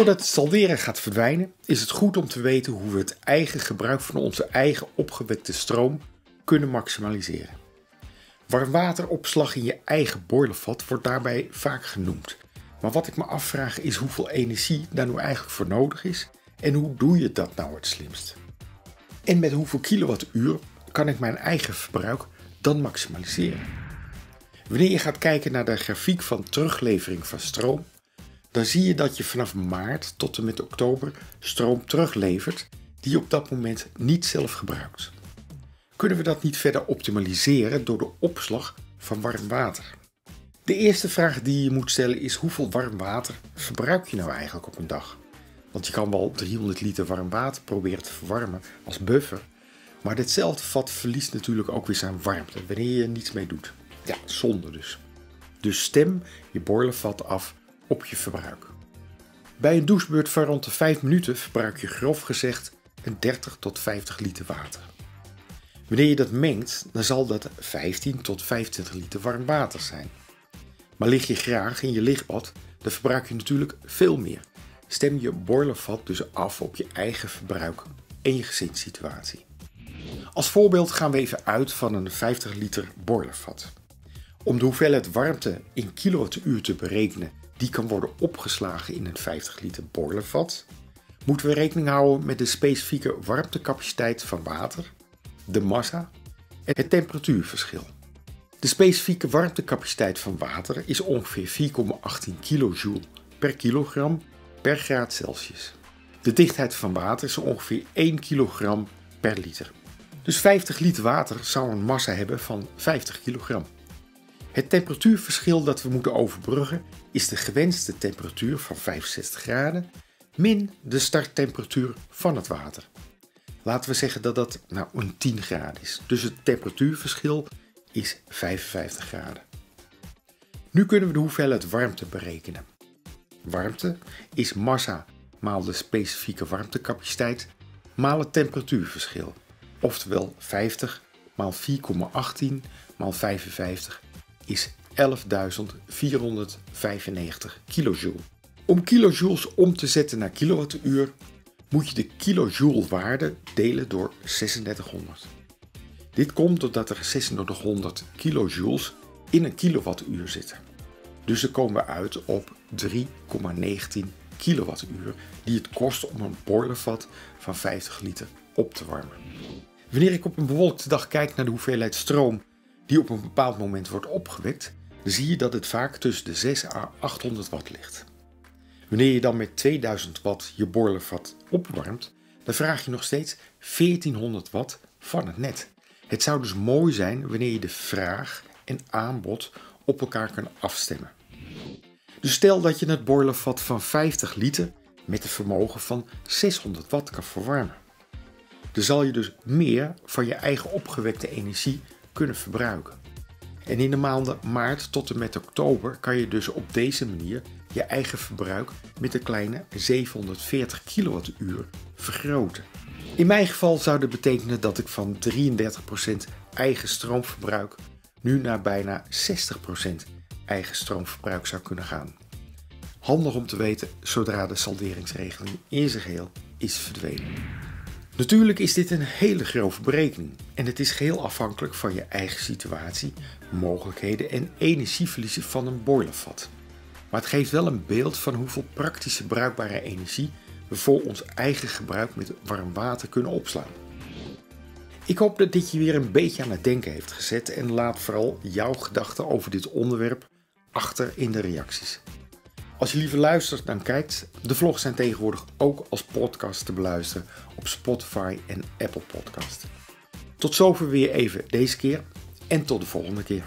Voordat het salderen gaat verdwijnen, is het goed om te weten hoe we het eigen gebruik van onze eigen opgewekte stroom kunnen maximaliseren. Warmwateropslag in je eigen boilervat wordt daarbij vaak genoemd. Maar wat ik me afvraag is hoeveel energie daar nu eigenlijk voor nodig is en hoe doe je dat nou het slimst? En met hoeveel kilowattuur kan ik mijn eigen verbruik dan maximaliseren? Wanneer je gaat kijken naar de grafiek van teruglevering van stroom, dan zie je dat je vanaf maart tot en met oktober stroom teruglevert die je op dat moment niet zelf gebruikt. Kunnen we dat niet verder optimaliseren door de opslag van warm water? De eerste vraag die je moet stellen is hoeveel warm water verbruik je nou eigenlijk op een dag? Want je kan wel 300 liter warm water proberen te verwarmen als buffer, maar ditzelfde vat verliest natuurlijk ook weer zijn warmte wanneer je er niets mee doet. Ja, zonde dus. Dus stem je boilervat af je verbruik. Bij een douchebeurt van rond de 5 minuten verbruik je grof gezegd een 30 tot 50 liter water. Wanneer je dat mengt, dan zal dat 15 tot 25 liter warm water zijn. Maar lig je graag in je lichtbad, dan verbruik je natuurlijk veel meer. Stem je boilervat dus af op je eigen verbruik en je gezinssituatie. Als voorbeeld gaan we even uit van een 50 liter boilervat. Om de hoeveelheid warmte in kilowattuur te berekenen die kan worden opgeslagen in een 50 liter boilervat, moeten we rekening houden met de specifieke warmtecapaciteit van water, de massa en het temperatuurverschil. De specifieke warmtecapaciteit van water is ongeveer 4,18 kJ per kilogram per graad Celsius. De dichtheid van water is ongeveer 1 kg per liter. Dus 50 liter water zou een massa hebben van 50 kilogram. Het temperatuurverschil dat we moeten overbruggen is de gewenste temperatuur van 65 graden min de starttemperatuur van het water. Laten we zeggen dat dat nou een 10 graden is. Dus het temperatuurverschil is 55 graden. Nu kunnen we de hoeveelheid warmte berekenen. Warmte is massa maal de specifieke warmtecapaciteit maal het temperatuurverschil. Oftewel 50 maal 4,18 maal 55 is 11.495 kilojoule. Om kilojoules om te zetten naar kilowattuur moet je de kilojoule waarde delen door 3600. Dit komt doordat er 3600 kilojoules in een kilowattuur zitten. Dus er komen we uit op 3,19 kilowattuur die het kost om een boilervat van 50 liter op te warmen. Wanneer ik op een bewolkte dag kijk naar de hoeveelheid stroom die op een bepaald moment wordt opgewekt, zie je dat het vaak tussen de 6 à 800 watt ligt. Wanneer je dan met 2000 watt je boilervat opwarmt, dan vraag je nog steeds 1400 watt van het net. Het zou dus mooi zijn wanneer je de vraag en aanbod op elkaar kan afstemmen. Dus stel dat je het boilervat van 50 liter met een vermogen van 600 watt kan verwarmen. Dan zal je dus meer van je eigen opgewekte energie kunnen verbruiken. En in de maanden maart tot en met oktober kan je dus op deze manier je eigen verbruik met een kleine 740 kWh vergroten. In mijn geval zou dit betekenen dat ik van 33% eigen stroomverbruik nu naar bijna 60% eigen stroomverbruik zou kunnen gaan. Handig om te weten zodra de salderingsregeling in zijn geheel is verdwenen. Natuurlijk is dit een hele grove berekening en het is geheel afhankelijk van je eigen situatie, mogelijkheden en energieverliezen van een boilervat. Maar het geeft wel een beeld van hoeveel praktische bruikbare energie we voor ons eigen gebruik met warm water kunnen opslaan. Ik hoop dat dit je weer een beetje aan het denken heeft gezet en laat vooral jouw gedachten over dit onderwerp achter in de reacties. Als je liever luistert dan kijkt, de vlogs zijn tegenwoordig ook als podcast te beluisteren op Spotify en Apple Podcast. Tot zover weer even deze keer en tot de volgende keer.